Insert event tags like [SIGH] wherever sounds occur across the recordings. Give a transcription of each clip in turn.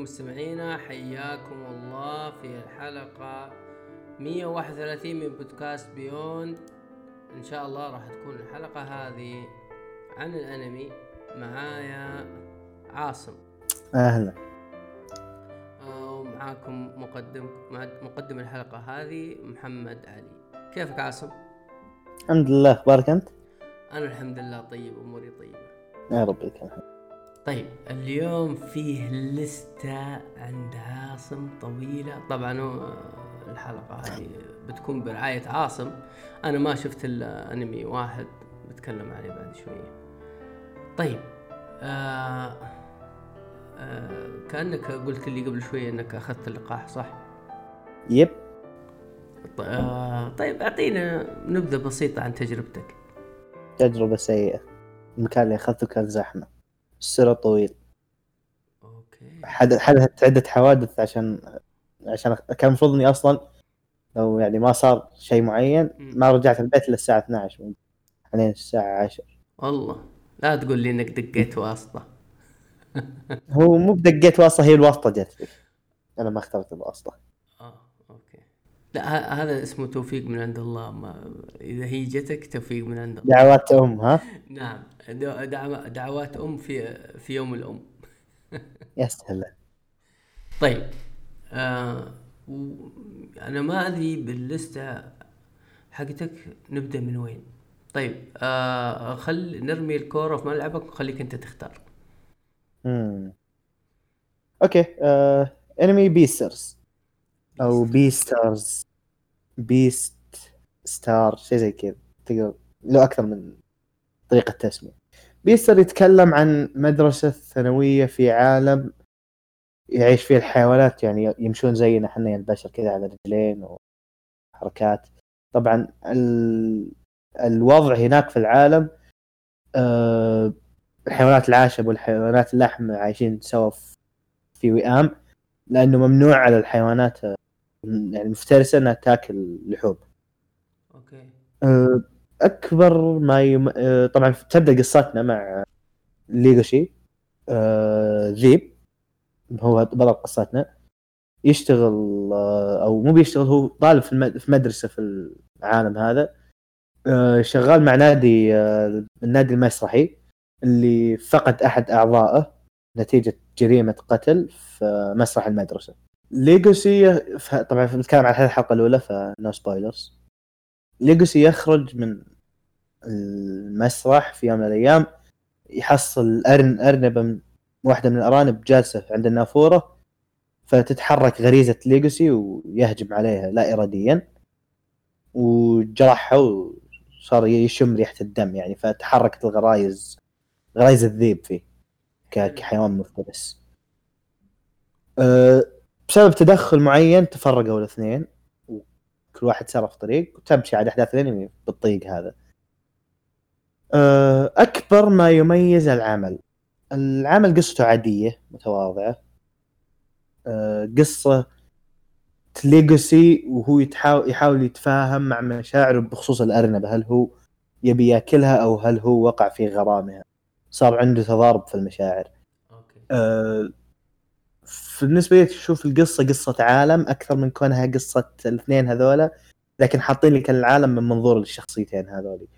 عليكم مستمعينا حياكم الله في الحلقة 131 من بودكاست بيوند. إن شاء الله راح تكون الحلقة هذه عن الأنمي. معايا عاصم. أهلا. آه، ومعاكم مقدم مقدم الحلقة هذه محمد علي. كيفك عاصم؟ الحمد لله. أخبارك أنت؟ أنا الحمد لله طيب أموري طيبة. يا رب لك الحمد. طيب اليوم فيه لستة عند عاصم طويلة. طبعا هو الحلقة هذه بتكون برعاية عاصم. أنا ما شفت إلا أنمي واحد بتكلم عليه بعد شوية. طيب آه آه كأنك قلت لي قبل شوية أنك أخذت اللقاح صح؟ يب. آه طيب أعطينا نبذة بسيطة عن تجربتك. تجربة سيئة. المكان اللي أخذته كان زحمة. السرا طويل. okay. حد- حدثت عدة حوادث عشان عشان كان المفروض إني أصلا لو يعني ما صار شيء معين ما رجعت البيت إلا الساعة 12 حاليا الساعة 10 والله. لا تقول لي إنك دقيت واسطة. هو مو بدقيت واسطة هي الواسطة جت. لي أنا ما اخترت الواسطة. آه okay. لا هذا اسمه توفيق من عند الله. ما إذا هي جتك توفيق من عند الله. دعوات أم ها؟ نعم. دعوات أم في في يوم الأم. [LAUGHS] يا سهلة طيب آه أنا ما أدري باللستة حقتك نبدأ من وين. طيب آه خل نرمي الكورة في ملعبك وخليك أنت تختار. مم. okay آه... أنمي Beastars أو Beastars beast star شيء زي كذا. تقدر له أكثر من طريقة تسمية. Beastar يتكلم عن مدرسة ثانوية في عالم يعيش فيه الحيوانات يعني يمشون زينا إحنا يعني البشر كذا على رجلين وحركات. طبعا ال... الوضع هناك في العالم آه... الحيوانات العاشب والحيوانات اللحم عايشين سوا في- وئام لأنه ممنوع على الحيوانات يعني المفترسه انها تاكل لحوم. أوكي. آه، أكبر ما يم... آه، طبعا تبدأ قصتنا مع ليغوشي. آه، ذيب. هو بطل قصتنا. يشتغل أو مو بيشتغل هو طالب في مدرسة في العالم هذا. شغال مع نادي النادي المسرحي اللي فقد أحد أعضائه نتيجة جريمة قتل في مسرح المدرسة. ليجوسي طبعا بنتكلم عن الحلقة الأولى ف no spoilers ليجوسي يخرج من المسرح في يوم من الأيام يحصل أرن أرنبة من واحدة من الأرانب جالسة عند النافورة فتتحرك غريزة ليجوسي ويهجم عليها لا اراديا. وجرحها وصار يشم ريحة الدم يعني فتحركت الغرايز غرايز الذيب فيه كحيوان مفترس. أه، بسبب تدخل معين تفرقوا الاثنين وكل واحد سار في طريق وتمشي على أحداث الأنمي بالطريق هذا. أه، أكبر ما يميز العمل. العمل قصته عادية متواضعة. أه، قصة ليجوسي وهو يتحاول يحاول يتفاهم مع مشاعره بخصوص الارنبه هل هو يبي يأكلها أو هل هو وقع في غرامها؟ صار عنده تضارب في المشاعر. okay. أه، بالنسبة لي تشوف القصة قصة عالم أكثر من كونها قصة الاثنين هذولا لكن حاطين لك العالم من منظور الشخصيتين هذولي.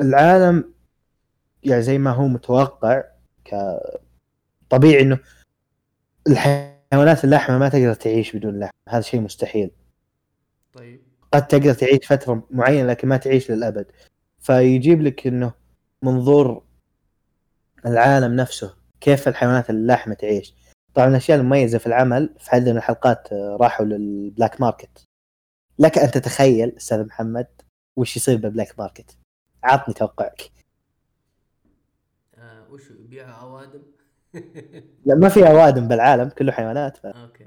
العالم يعني زي ما هو متوقع ك طبيعي إنه الحيوانات اللحمة ما تقدر تعيش بدون لحم هذا شيء مستحيل. طيب. قد تقدر تعيش فترة معينة لكن ما تعيش للأبد. فيجيب لك إنه منظور العالم نفسه كيف الحيوانات اللحمة تعيش. طبعا الأشياء المميزة في العمل في حد من الحلقات آه، راحوا للبلاك ماركت. لك أن تتخيل أستاذ محمد وش يصير بال black market. عطني توقعك. آه وش يبيع أوادم؟ [LAUGHS] لا ما في أوادم بالعالم كله حيوانات ف... okay.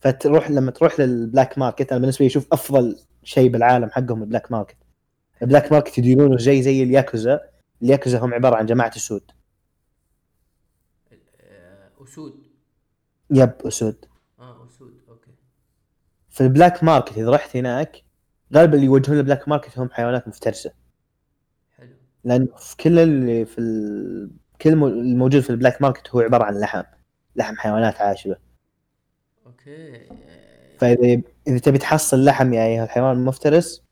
فتروح لما تروح لل black market أنا بالنسبة لي أشوف أفضل شيء بالعالم حقهم ال black market. ال black market يديرونه زي زي الياكوزا. الياكوزا هم عبارة عن جماعة اسود آه أسود. yep أسود. آه أسود. okay. في ال black market إذا رحت هناك غالبا اللي يوجهون ال black market هم حيوانات مفترسة. حلو. لأن في كل اللي في ال... كل مو- الموجود في ال black market هو عبارة عن لحم. لحم حيوانات عاشبة. okay. فإذا إذا تبي تحصل لحم يا أيها الحيوان المفترس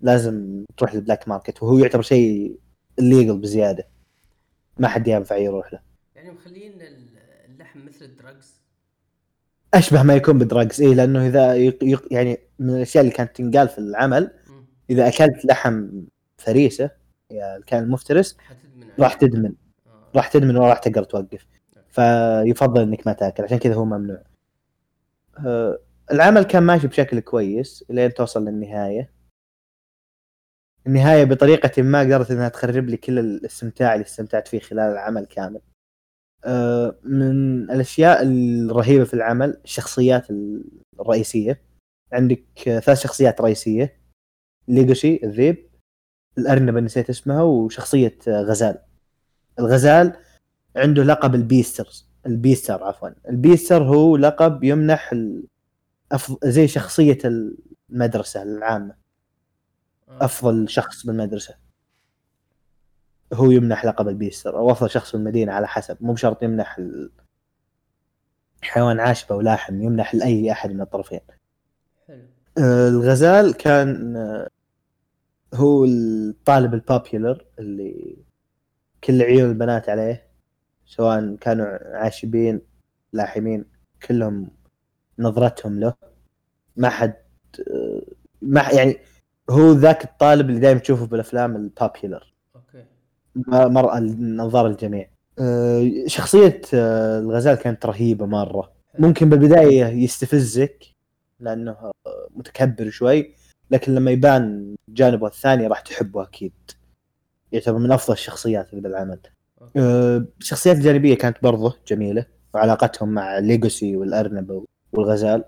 لازم تروح لل black market. وهو يعتبر شيء illegal بزيادة. ما حد ينفع يروح له. يعني مخلين ال- اللحم مثل الدراجز أشبه ما يكون بدراجز اي لأنه إذا يق... يق... يعني من الأشياء اللي كانت تنقال في العمل. إذا أكلت لحم فريسة يا الكائن المفترس عليه. راح تدمن. آه. راح تدمن ولا راح تقدر توقف. فيفضل إنك ما تأكل عشان كذا هو ممنوع. آه، العمل كان ماشي بشكل كويس لين توصل للنهاية. النهاية بطريقة ما قدرت إنها تخرب لي كل الاستمتاع اللي استمتعت فيه خلال العمل كامل. آه، من الأشياء الرهيبة في العمل الشخصيات الرئيسية. عندك آه، ثلاث شخصيات رئيسية. ليجوسي الذيب الأرنب نسيت اسمها وشخصية آه، غزال. الغزال عنده لقب ال Beastar ال Beastar عفوا. ال Beastar هو لقب يمنح. زي شخصية المدرسة العامة. آه. أفضل شخص بالمدرسة. هو يمنح لقب ال Beastar. أو أفضل شخص بالمدينة على حسب. مو بشرط يمنح. حيوان عاشبة ولاحم يمنح لأي أحد من الطرفين. حلو. آه، الغزال كان آه، هو الطالب ال popular اللي كل عيون البنات عليه سواء كانوا عاشبين لاحمين كلهم نظرتهم له. ما حد آه، ما يعني هو ذاك الطالب اللي دائما تشوفه بالأفلام ال popular okay مرأى أنظار الجميع. آه، شخصية آه، الغزال كانت رهيبة مرة. ممكن بالبداية يستفزك لأنه آه، متكبر شوي لكن لما يبان جانبه الثاني راح تحبه أكيد. يعتبر من أفضل الشخصيات okay. آه، الشخصيات الجانبية كانت برضه جميلة وعلاقتهم مع ليجوسي والأرنب والغزال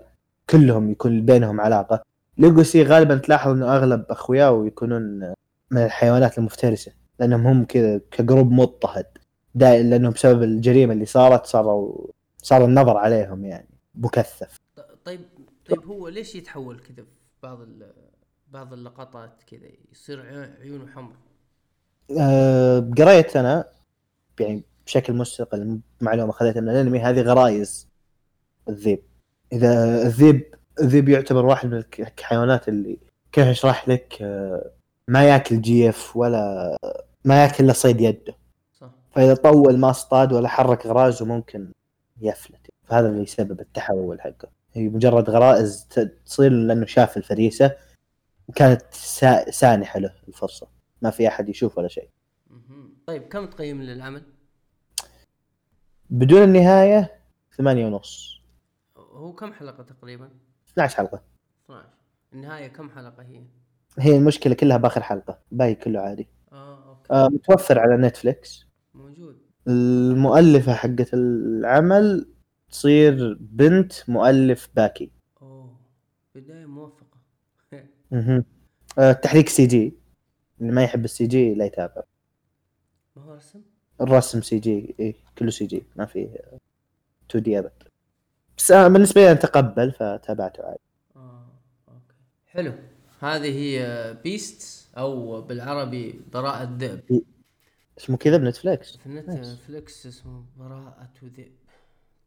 كلهم يكون بينهم علاقة. ليجوسي غالبا تلاحظ إنه أغلب أخوياه يكونون من الحيوانات المفترسة. لأنهم هم كذا ك group مضطهد. دائما لأنه بسبب الجريمة اللي صارت صاروا صار النظر عليهم يعني مكثف. طيب طيب هو ليش يتحول كذا في بعض ال- بعض اللقطات كذا؟ يصير عيون- عيونه حمر. أه قريت أنا يعني بشكل مستقل معلومة خذيتها من الأنمي هذه غرايز الذيب. إذا الذيب الذيب يعتبر واحد من الحيوانات اللي كيف أشرح لك أه ما ياكل جيف ولا ما ياكل إلا صيد يده. صح. فإذا طول ما اصطاد ولا حرك غرازه ممكن يفلت. فهذا اللي يسبب التحول حقه هي مجرد غرائز تصير لأنه شاف الفريسة وكانت سا- سانحة له الفرصة. ما في أحد يشوف ولا شيء. طيب كم تقيم للعمل؟ بدون النهاية ثمانية ونص. هو كم حلقة تقريبا؟ 12 حلقة. 12 النهاية كم حلقة هي؟ هي المشكلة كلها بآخر حلقة. باقي كله عادي. آه متوفر على نتفليكس. موجود. المؤلفة حقت العمل تصير بنت مؤلف باكي. أوه بداية موفقة. [LAUGHS] مهم. آه تحريك CG. اللي ما يحب ال CG لا يتابع. ما هو رسم؟ الرسم CG إيه كله CG ما في 2D أبد. بس أنا بالنسبة لي اتقبل فتابعته عادي. آه okay. حلو. هذه هي Beastars أو بالعربي براءة ذئب. اسمه كذا ب Netflix. في نت nice. Flix اسمه براءة ذئب.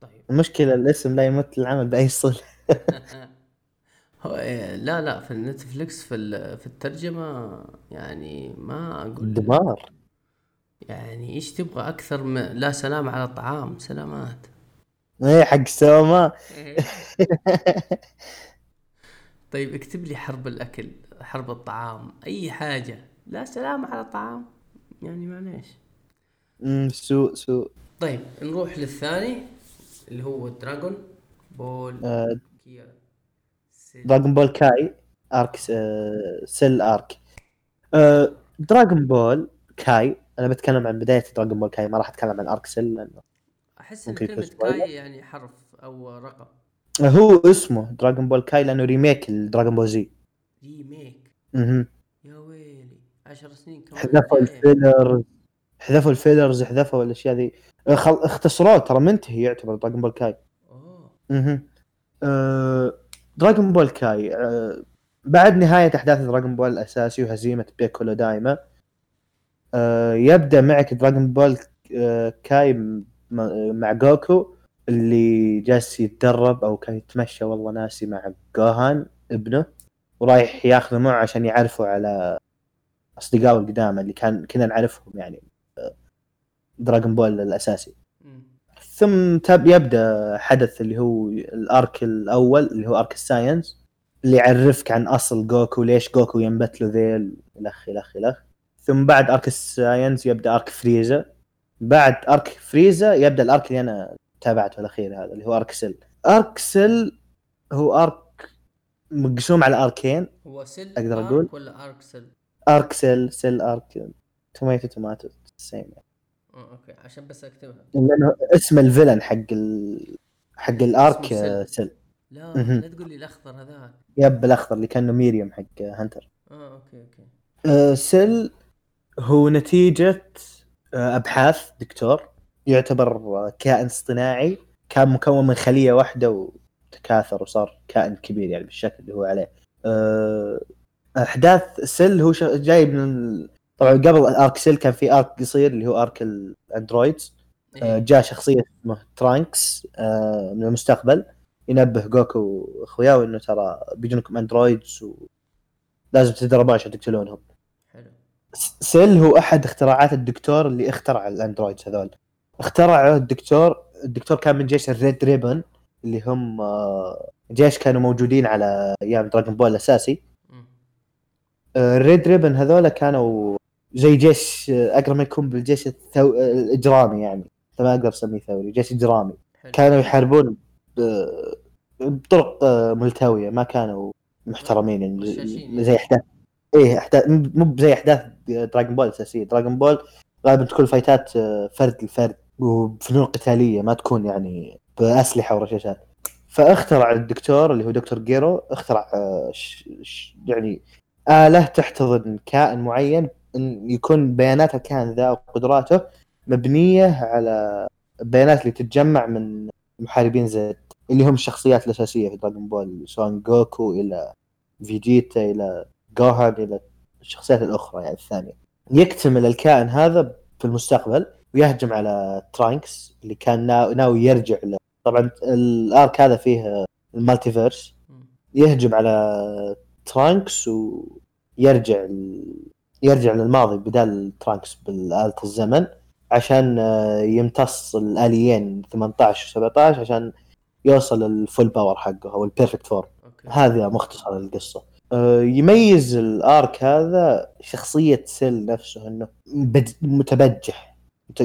طيب. المشكلة الاسم لا يمت العمل بأي صلة. [LAUGHS] هو إيه، لا لا في ال Netflix في في الترجمة يعني ما أقول. دمار يعني إيش تبغى أكثر من لا سلام على الطعام سلامات. إيه حق سوما. [LAUGHS] طيب اكتب لي حرب الأكل. حرب الطعام أي حاجة. لا سلام على الطعام. يعني معليش. أمم، سوء سوء. طيب نروح للثاني اللي هو Dragon Ball آه، كيا. Dragon Ball Kai arc سيل arc آه، Dragon Ball Kai أنا بتكلم عن بداية Dragon Ball Kai ما راح أتكلم عن arc سيل لأنه أحس إن spoiler. Kai يعني حرف أو رقم. هو اسمه Dragon Ball Kai لأنه remake ل Dragon Ball زي remake. يا ويلي عشر سنين كمان حذفوا بعدين. ال fillers حذفوا ال fillers حذفوا الاشياء ذي آه، خل... اختصروه ترى منتهي يعتبر Dragon Ball Kai أوه أها. Dragon Ball Kai. بعد نهاية أحداث Dragon Ball الأساسي وهزيمة بيكولو دايما آه... يبدأ معك Dragon Ball Kai مع جوكو اللي جالس يتدرب أو كان يتمشى والله ناسي مع جوهان ابنه ورايح ياخذه معه عشان يعرفوا على أصدقائه القدامى اللي كان كنا نعرفهم يعني Dragon Ball الأساسي. ثم تب يبدأ حدث اللي هو ال arc الأول اللي هو arc ال Saiyans اللي يعرفك عن أصل جوكو ليش جوكو ينبت له ذيل الخ الخ الخ ثم بعد arc ال Saiyans يبدأ arc فريزا بعد arc فريزا يبدأ ال arc اللي أنا تابعته الأخير هذا اللي هو arc سيل arc سيل هو arc مقسوم على أركين. هو سيل أقدر arc أقول؟ ولا arc سيل؟ arc سيل سيل arc. tomato tomato same آه okay عشان بس أكتبها. لأنه اسم ال villain حق ال... حق ال arc اسمه سيل. آه، سيل لا مهم. لا تقول لي الأخضر هذاك. yep الأخضر اللي كأنه ميريم حق Hunter. آه okay okay. آه، سيل هو نتيجة آه، أبحاث دكتور. يعتبر آه، كائن اصطناعي. كان مكون من خلية واحدة وتكاثر وصار كائن كبير يعني بالشكل اللي هو عليه. آه، أحداث سيل هو جاي من طبعا قبل arc سيل كان في arc قصير اللي هو arc ال androids. إيه. جاء شخصية اسمه ترانكس آه، من المستقبل. ينبه جوكو وأخوياه انه ترى بيجونكم androids ولازم تدربون عشان تقتلونهم. حلو. سيل هو أحد اختراعات الدكتور اللي اخترع ال androids هذول. اخترعه الدكتور الدكتور كان من جيش ال Red Ribbon. اللي هم آه، جيش كانوا موجودين على أيام Dragon Ball الأساسي. مم. آه، ال Red Ribbon هذول كانوا زي جيش آه، أقرب ما يكون بالجيش الثو... الاجرامي يعني. ما أقدر أسميه ثوري جيش إجرامي. حلو. كانوا يحاربون ب- بطرق ملتوية ما كانوا محترمين يعني غشاشين زي أحداث. إيه أحداث مو زي أحداث Dragon Ball الأساسية. Dragon Ball غالبا تكون فايتات فرد لفرد. وفنون قتالية ما تكون يعني بأسلحة ورشاشات فاخترع الدكتور اللي هو دكتور جيرو اخترع آه،. يعني آلة تحتضن كائن معين إن يكون بيانات الكائن ذا وقدراته مبنية على البيانات اللي تتجمع من محاربين زد اللي هم الشخصيات الأساسية في Dragon Ball سواء جوكو إلى فيجيتا إلى جوهان إلى الشخصيات الأخرى يعني الثانية يكتمل الكائن هذا في المستقبل ويهجم على ترانكس اللي كان نا- ناوي يرجع له طبعا ال arc هذا فيه ال multiverse. يهجم على ترانكس ويرجع ال... يرجع للماضي بدال ترانكس بالآلة الزمن عشان آه، يمتص الآليين 18 و 17 عشان يوصل ال full power حقه أو ال perfect form هذا مختصر القصة. آه، يميز ال arc هذا شخصية سيل نفسه إنه متبجح. مت-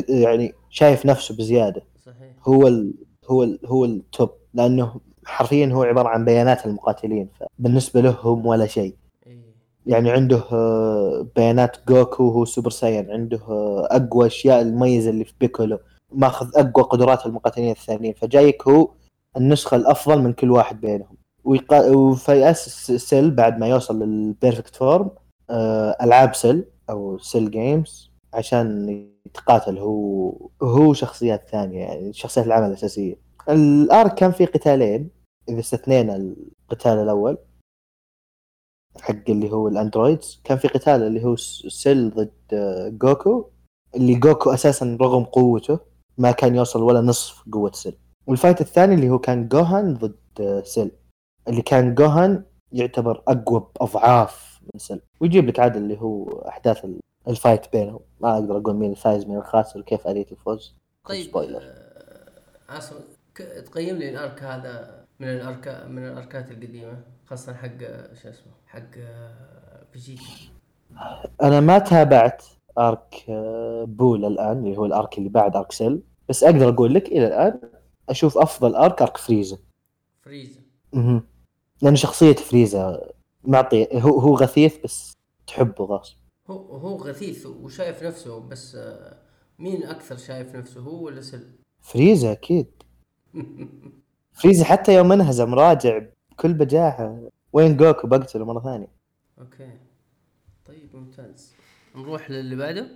يعني شايف نفسه بزيادة. صحيح. هو ال هو ال هو ال top لأنه حرفيا هو عبارة عن بيانات المقاتلين فبالنسبة له هم ولا شيء. إيه. يعني عنده آه، بيانات جوكو هو Super Saiyan عنده آه، أقوى أشياء المميزة اللي في بيكولو. ماخذ أقوى قدرات المقاتلين الثانيين فجايك هو النسخة الأفضل من كل واحد بينهم. ويقا... وفيأسس سيل بعد ما يوصل لل perfect form آه، ألعاب سيل أو Cell Games عشان يتقاتل هو هو شخصيات ثانية يعني شخصيات العمل الأساسية. ال arc كان فيه قتالين إذا استثنينا القتال الأول حق اللي هو ال androids كان في قتال اللي هو سيل ضد آه، جوكو اللي جوكو أساسا رغم قوته ما كان يوصل ولا نصف قوة سيل. وال fight الثاني اللي هو كان جوهان ضد آه، سيل. اللي كان جوهان يعتبر أقوى بأضعاف من سيل. ويجيب لك عاد اللي هو أحداث ال fight بينهم. ما أقدر أقول مين الفايز مين الخاسر وكيف آلية الفوز. طيب spoiler. آه، عاصم تقيم لي ال arc هذا من ال arc من الأركات القديمة خاصة حق آه، شو اسمه حق آه، فيجيتا. أنا ما تابعت arc آه، بو للآن اللي هو ال arc اللي بعد arc سيل. بس أقدر أقول لك إلى الآن أشوف أفضل arc arc فريزا. فريزا. مهم. لأن شخصية فريزا معطي هو هو غثيث بس تحبه غصب هو هو غثيث وشايف نفسه بس آه، مين أكثر شايف نفسه هو ولا سل؟ فريزا أكيد. [LAUGHS] فريزا حتى يوم انهزم راجع بكل بجاحه. وين جوكو؟ بقتله مرة ثانية. okay. طيب ممتاز. نروح للي بعده؟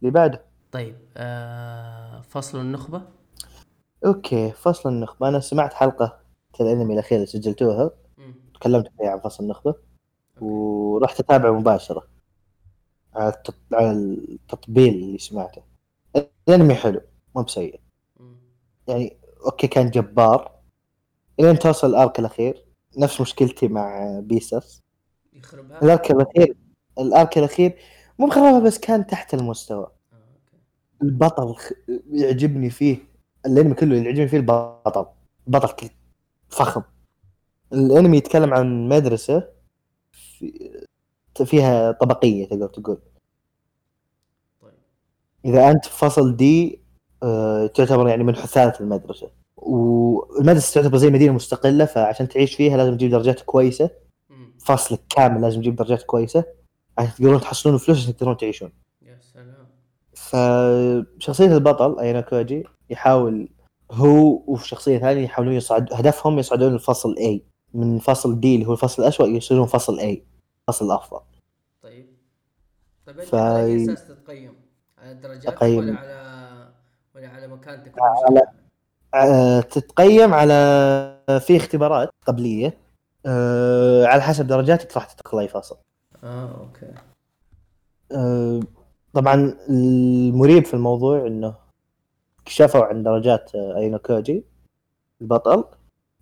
اللي بعده. طيب آه فصل النخبة. okay فصل النخبة. أنا سمعت حلقة الأنمي الاخيره اللي سجلتوها. تكلمت فيها عن فصل النخبة. ورحت اتابع مباشرة. على التط- على التطبيل اللي سمعته. الانمي حلو مو بسيء. يعني okay كان جبار. إلين توصل ال arc الأخير نفس مشكلتي مع Beastars يخربها. ال arc الأخير ال arc الأخير مو مخربها بس كان تحت المستوى. آه،. البطل يعجبني فيه الانمي كله اللي يعجبني فيه البطل. البطل فخم. الانمي يتكلم عن مدرسة في- فيها طبقية تقدر تقول. طيب. إذا أنت في فصل دي آه، تعتبر يعني من حثالة المدرسة. والمدرسة تعتبر زي مدينة مستقلة فعشان تعيش فيها لازم تجيب درجات كويسة. مم. فصلك كامل لازم تجيب درجات كويسة. عشان تقدرون تحصلون فلوس عشان تقدرون تعيشون. يا سلام. فشخصية البطل أينا كوجي يحاول هو وشخصية ثانية يحاولون يصعد هدفهم يصعدون الفصل A. من فصل D اللي هو الفصل الأسوأ يصيرون فصل A. فصل الأفضل طيب طيب أنت فا- على أي أساس تتقيم؟ على درجاتك أقيم. ولا على ولا على مكانتك على-؟ آه، تتقيم على في اختبارات قبلية آه، على حسب درجاتك راح تدخل أي فصل آه okay آه، طبعا المريب في الموضوع إنه كشفوا عن درجات أيانوكوجي البطل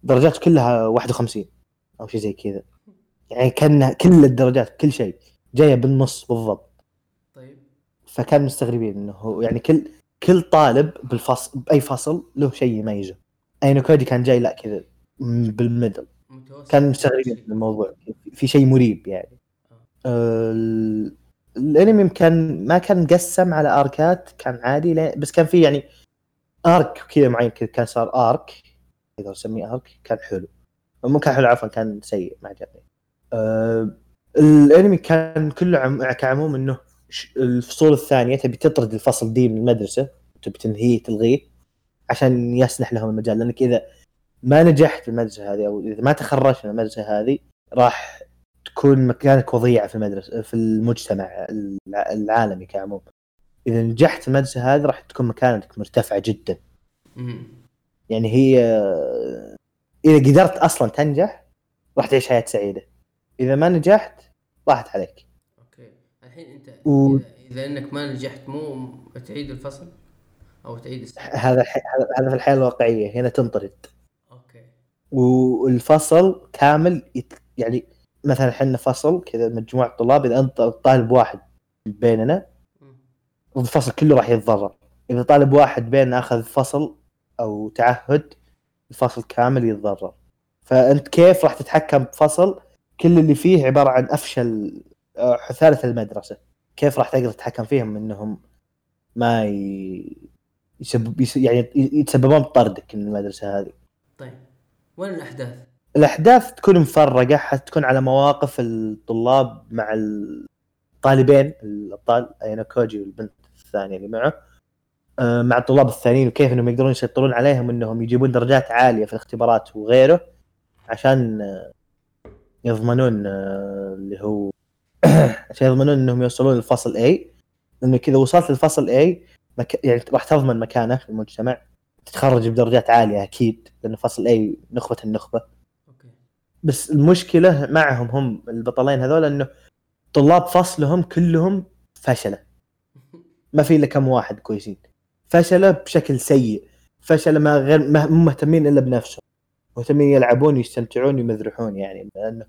درجات كلها 51 أو شيء زي كذا يعني كان كل الدرجات كل شيء جاية بالنص بالضبط. طيب. فكان مستغربين إنه هو يعني كل كل طالب بالفصل بأي فصل له شيء يميزه. أيانوكوجي كان جاي لا كذا بالميدل. متوسط. كان مستغربين من الموضوع. في شيء مريب يعني. آه، ال- الأنمي كان ما كان مقسم على أركات كان عادي بس كان في يعني أرك كذا معين كذا كان صار أرك إذا نسميه أرك كان حلو. مو كان حلو عفوا كان سيء ما عجبني. آه، الانمي كان كله عم... كعموم إنه الفصول الثانية تبي تطرد الفصل دي من المدرسة تبي تنهيه تلغيه عشان يسنح لهم المجال. لأنك إذا ما نجحت في المدرسة هذه أو إذا ما تخرجت من المدرسة هذه راح تكون مكانك وضيعه في المدرسة في المجتمع الع- العالمي كعموم. إذا نجحت في المدرسة هذه راح تكون مكانتك مرتفعة جدا. يعني هي إذا قدرت أصلا تنجح راح تعيش حياة سعيدة. إذا ما نجحت راحت عليك. okay. الحين أنت و- اذا, إذا إنك ما نجحت مو تعيد الفصل؟ أو تعيد السنة؟ هذا الح- هذا- في الحياة الواقعية هنا تنطرد. okay. والفصل كامل يت... يعني مثلا إحنا فصل كذا مجموعة طلاب إذا أنت طالب واحد بيننا. الفصل كله راح يتضرر. إذا طالب واحد بيننا أخذ فصل أو تعهد الفصل كامل يتضرر. فأنت كيف راح تتحكم بفصل؟ كل اللي فيه عبارة عن أفشل آه، حثاله المدرسة. كيف راح تقدر تتحكم فيهم إنهم ما ي... يسبب يس- يعني يتسببون بطردك من المدرسة هذه. طيب. وين الأحداث؟ الأحداث تكون مفرقة حتكون على مواقف الطلاب مع الطالبين الأبطال أينا كوجي والبنت الثانية اللي معه آه، مع الطلاب الثانيين وكيف إنهم يقدرون يسيطرون عليهم انهم يجيبون درجات عالية في الاختبارات وغيره عشان آه، يضمنون آه، اللي هو [COUGHS] عشان يضمنون إنهم يوصلون للفصل A. لأنه كذا وصلت للفصل A مك... يعني راح تضمن مكانه في المجتمع. تتخرج بدرجات عالية أكيد لأنه فصل A نخبة النخبة. أوكي. بس المشكلة معهم هم البطلين هذول إنه طلاب فصلهم كلهم فشلة. [LAUGHS] ما في إلا كم واحد كويسين. فشلة بشكل سيء. فشلة ما غير ما مهتمين إلا بنفسهم. مهتمين يلعبون ويستمتعون ويمذرحون يعني لأنه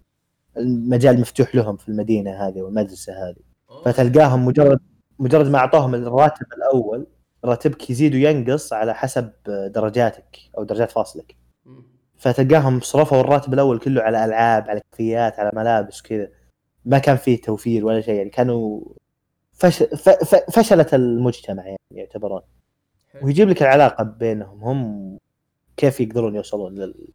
المجال مفتوح لهم في المدينة هذه والمدرسة هذه. فتلقاهم مجرد مجرد ما أعطوهم الراتب الأول راتبك يزيد وينقص على حسب درجاتك أو درجات فاصلك. فتلقاهم صرفوا الراتب الأول كله على ألعاب على كفيات على ملابس كذا ما كان فيه توفير ولا شيء يعني كانوا فش... ف... ف... فشلة المجتمع يعني يعتبرون. ويجيب لك العلاقة بينهم هم كيف يقدرون يوصلون لل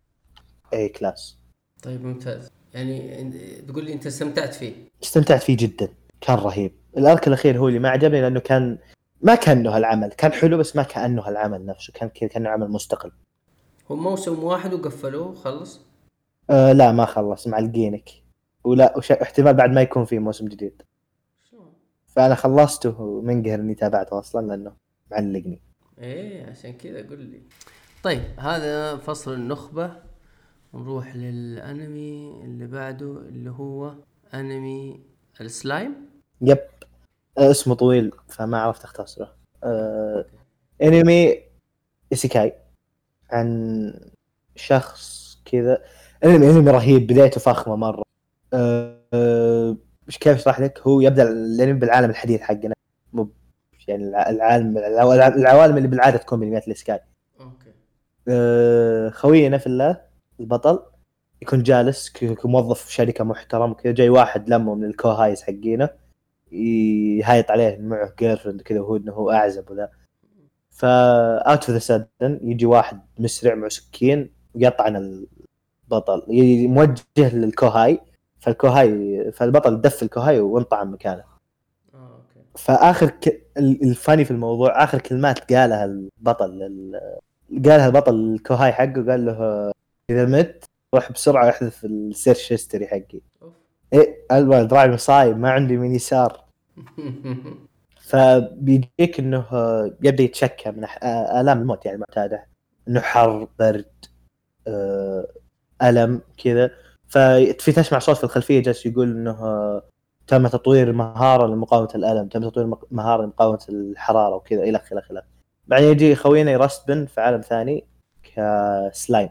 اي كلاس طيب ممتاز. يعني تقول لي أنت استمتعت فيه؟ استمتعت فيه جدا. كان رهيب. الأرك الأخير هو اللي ما عجبني لأنه كان ما كأنه هالعمل. كان حلو بس ما كأنه هالعمل نفسه. كان كذا كأنه عمل مستقل. هو موسم واحد وقفلوه خلص؟ أه لا ما خلص. معلقينك. ولا وش... احتمال بعد ما يكون في موسم جديد؟ فأنا خلصته ومنقهر إني تابعته أصلا لأنه معلقني. إيه عشان كذا قل لي. طيب هذا فصل النخبة. نروح للأنمي اللي بعده اللي هو أنمي ال slime. yep. آه، اسمه طويل فما عرفت أختصره. آه أنمي isekai. عن شخص كذا. أنمي أنمي رهيب بدايته فخمة مرة. آه آه، مش كيف أشرح لك؟ هو يبدأ الأنمي بالعالم الحديث حقنا. مو يعني الع- العالم العوالم اللي بالعادة تكون بانميات ال isekai. خوينا في الله البطل يكون جالس كموظف في شركة محترم كذا جاي واحد لمه من ال kohais حقينا يهايط عليه معه girlfriend كذا وهو إنه هو أعزب وذا. ف out of the sudden يجي واحد مسرع معه سكين ويطعن البطل موجه لل kohai فال kohai فالبطل دف ال kohai وانطعن مكانه. آه okay. فآخر ك... ال- الفاني في الموضوع آخر كلمات قالها البطل لل... قالها البطل ال kohai حقه قال له إذا مت روح بسرعة أحذف ال search history حقي. إيه الولد راعي مصايب ما عندي من يسار. [LAUGHS] فبيجيك إنه يبدأ يتشكى من أح- آلام الموت يعني المعتاده إنه حر برد آه، ألم كذا. ففي تسمع صوت في الخلفية جالس يقول إنه تم تطوير مهارة لمقاومة الألم تم تطوير مهارة لمقاومة الحرارة وكذا إلى آخره إلى آخره. بعدين يجي خوينا ي respawn في عالم ثاني كسلايم.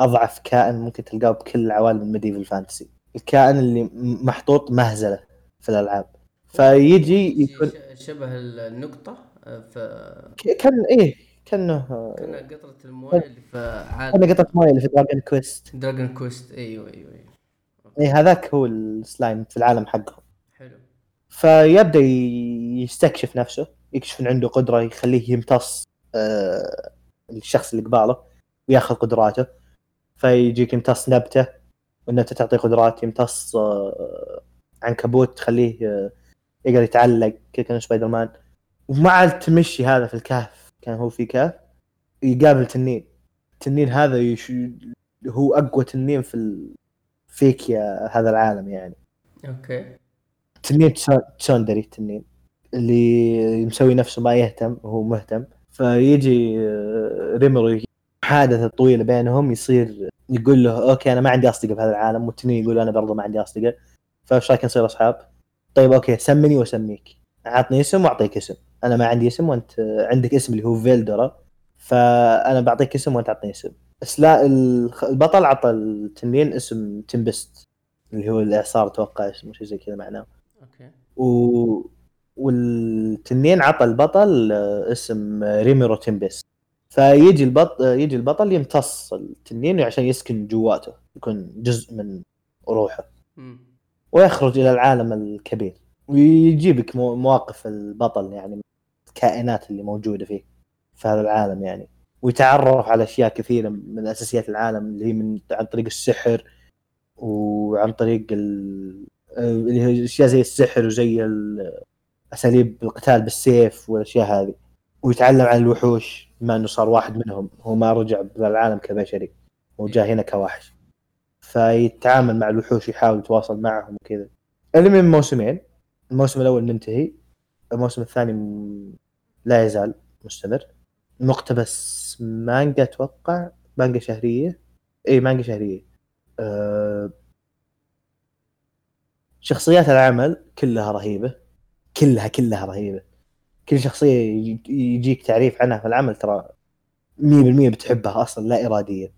أضعف كائن ممكن تلقاه بكل العوالم ال medieval fantasy. الكائن اللي محطوط مهزلة في الألعاب. فيجي يكون شبه النقطة آه، ف كان إيه كانه كان قطرة الموية اللي في كان عالم قطعه موية اللي في دراجون كويست دراجون كويست أيوه أيوه أيوه. إيه هذاك هو السلايم في العالم حقهم. حلو. فيبدأ يستكشف نفسه. يكشف ان عنده قدرة يخليه يمتص آه الشخص اللي قباله وياخذ قدراته. فيجيك يمتص نبتة والنبته تعطيه قدرات يمتص آه عنكبوت تخليه آه يقدر يتعلق كان سبايدر مان ومع التمشي هذا في الكهف كان هو في كهف يقابل تنين. التنين هذا يش... هو أقوى تنين في ال... فيك يا هذا العالم يعني. okay. تنين tsundere التنين. اللي مسوي نفسه ما يهتم وهو مهتم. فيجي آه، ريمرو حادثة طويلة بينهم يصير يقول له okay أنا ما عندي أصدقاء بهذا العالم. والتنين يقول أنا برضه ما عندي أصدقاء. فإيش رايك نصير أصحاب؟ طيب okay سمني وأسميك. اعطني اسم وأعطيك اسم. أنا ما عندي اسم وأنت عندك اسم اللي هو فيلدرا فأنا بعطيك اسم وأنت تعطيني اسم. سلا الخ- البطل عطى التنين اسم تمبست اللي هو الإعصار أتوقع اسمه شيء زي كذا معناه. okay. و... والتنين عطى البطل آه، اسم آه، ريميرو تيمبس فيجي البطل يجي البطل يمتص التنين عشان يسكن جواته يكون جزء من روحه. ويخرج إلى العالم الكبير. ويجيبك مو- مواقف البطل يعني الكائنات اللي موجودة فيه في هذا العالم يعني. ويتعرف على أشياء كثيرة من أساسيات العالم اللي هي من عن طريق السحر وعن طريق ال... اللي هي أشياء زي السحر وزي ال- أساليب القتال بالسيف والأشياء هذه ويتعلم عن الوحوش بما إنه صار واحد منهم هو ما رجع بالعالم كبشري هو جاء هنا كوحش فيتعامل مع الوحوش يحاول يتواصل معهم وكذا. الانمي من موسمين الموسم الأول منتهي الموسم الثاني لا يزال مستمر. مقتبس مانجا أتوقع مانجا شهرية. اي مانجا شهرية. أه شخصيات العمل كلها رهيبة. كلها كلها رهيبة. كل شخصية يجي- يجيك تعريف عنها في العمل ترى 100% بتحبها أصلا لا اراديا.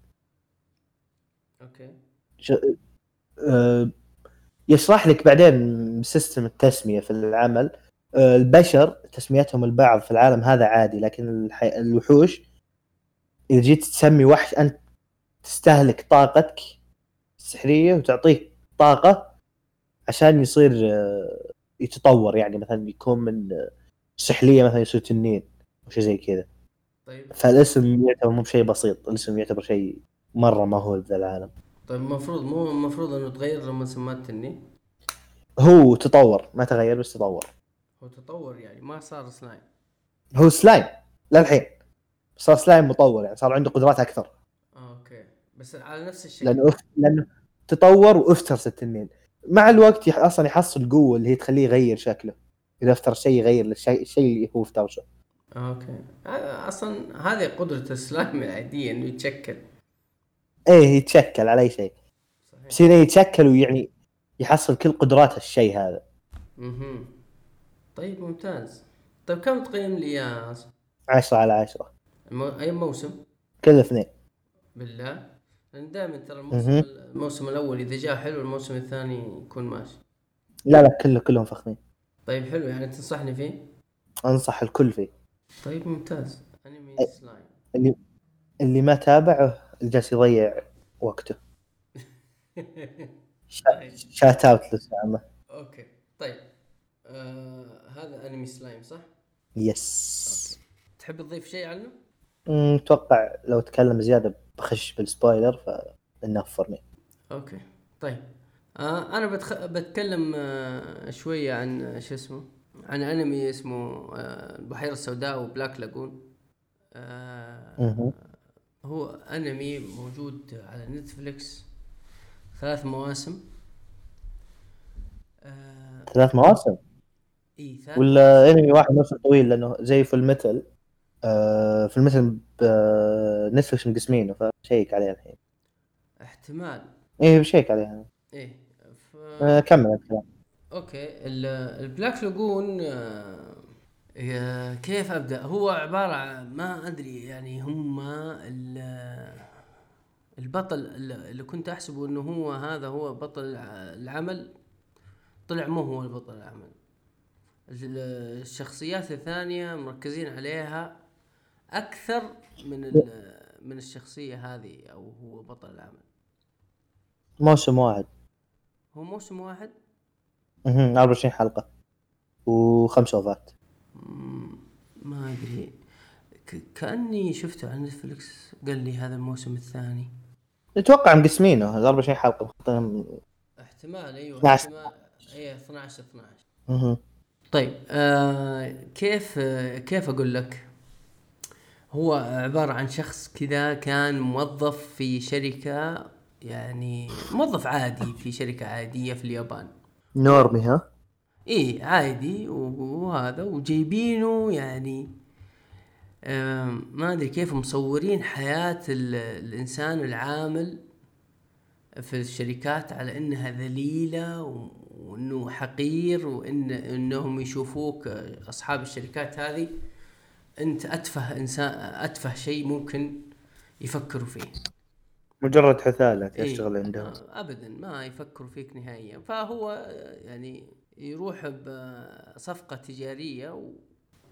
okay. ش... أه يشرح لك بعدين system التسمية في العمل. أه البشر تسميتهم البعض في العالم هذا عادي لكن الح... الوحوش إذا جيت تسمي وحش أنت تستهلك طاقتك السحرية وتعطيه طاقة عشان يصير آه، يتطور يعني مثلا يكون من سحلية مثلا يصير تنين أو شيء زي كذا. طيب. فالاسم يعتبر مو بشيء بسيط الاسم يعتبر شيء مرة مهول ذا العالم. طيب المفروض مو المفروض إنه تغير لما سمات تنين؟ هو تطور ما تغير بس تطور. هو تطور يعني ما صار سلايم هو سلايم للحين. صار سلايم مطور يعني صار عنده قدرات أكثر. آه، okay. بس على نفس الشيء لأنه. لأنه تطور وافترس التنين. مع الوقت يح... أصلا يحصل قوة اللي هي تخليه يغير شكله. إذا افترس شيء يغير الشيء الشيء اللي هو افترسه آه، okay. أصلا هذه قدرة السلايم العادية إنه يتشكل. إيه يتشكل على أي شيء. بس هنا يتشكل ويعني يحصل كل قدرات الشيء هذا. مهم. طيب ممتاز. طيب كم تقيم لي يا عاصم؟ عشرة على عشرة. المو... أي موسم؟ كل اثنين. بالله. لأن دائما ترى الموسم. الموسم الأول إذا جاء حلو الموسم الثاني يكون ماشي. لا لا كله كلهم فخمين. طيب حلو. يعني تنصحني فيه؟ أنصح الكل فيه. طيب ممتاز. أنمي. سلايم اللي اللي ما تابعه جالس يضيع وقته. shout out لأسامة okay. طيب. آه هذا أنمي سلايم صح؟ yes تحب تضيف شيء عنه؟ أمم، أتوقع لو تكلم زيادة بخش بال spoiler ف enough for me okay. طيب. آه أنا بتخ... بتكلم آه شوية عن آه، شو اسمه؟ عن أنمي اسمه آه البحيرة السوداء وبلاك لاجون. آه. هو أنمي موجود على نتفليكس. ثلاث مواسم. آه ثلاث مواسم؟ إي ثلاث ولا أنمي واحد موسم طويل لأنه زي في المثل آه في المثل نتفلكس مقسمينه فشيك عليه الحين. احتمال. إيه بشيك عليه إيه ف... آه كمل الكلام. okay ال- البلاك لاجون آه، كيف أبدأ؟ هو عبارة عن ما أدري يعني هم ال- البطل اللي كنت أحسبه إنه هو هذا هو بطل الع- العمل. طلع مو هو البطل العمل. ال- الشخصيات الثانية مركزين عليها. أكثر من من الشخصية هذه أو هو بطل العمل. موسم واحد. هو موسم واحد؟ مهم. 24 حلقة. وخمس أوفات. ما أدري. كأني شفته على نتفلكس قال لي هذا الموسم الثاني. أتوقع مقسمينه ال 24 حلقة. مخططين احتمال أيوه 12. احتمال. إيه 12 12 مهم. طيب آه كيف آه كيف أقول لك؟ هو عبارة عن شخص كذا كان موظف في شركة يعني موظف عادي في شركة عادية في اليابان. نورمي ها؟ إيه عادي وهذا وجايبينه يعني ما أدري كيف مصورين حياة ال- الإنسان العامل في الشركات على إنها ذليلة وإنه حقير وان إنهم يشوفوك أصحاب الشركات هذه. أنت أتفه انسان أتفه شيء ممكن يفكروا فيه. مجرد حثالة إيه، تشتغل عندهم. آه، ابدا ما يفكروا فيك نهائيا. فهو يعني يروح بصفقة تجارية و...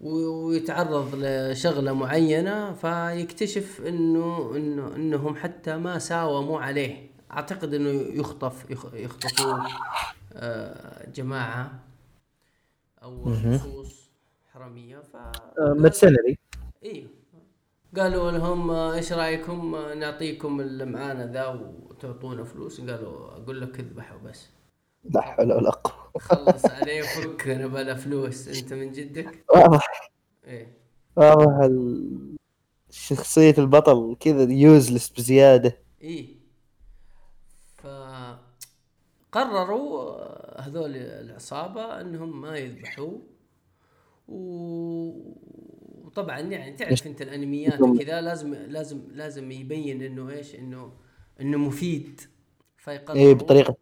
ويتعرض لشغلة معينة فيكتشف إنه إنه إنهم حتى ما ساوموا عليه. أعتقد إنه يخطف يخ- يخطفوه آه، جماعة أو لصوص حراميه ف آه، مرسنري أيوه قالوا لهم آه، إيش رأيكم؟ آه، نعطيكم اللي معانا ذا وتعطونا فلوس. قالوا أقول لك اذبحوا بس. لا حول ولا قوة. خلص عليه فكنا بلا فلوس. أنت من جدك؟ واضح. إيه. واضح ال- شخصية البطل كذا يوزلس بزيادة. إيه. ف قرروا آه، هذول العصابة إنهم ما يذبحوه. وطبعا يعني تعرف أنت الأنميات وكذا لازم لازم لازم يبين إنه إيش؟ إنه إنه مفيد فيقرروا إيه بطريقة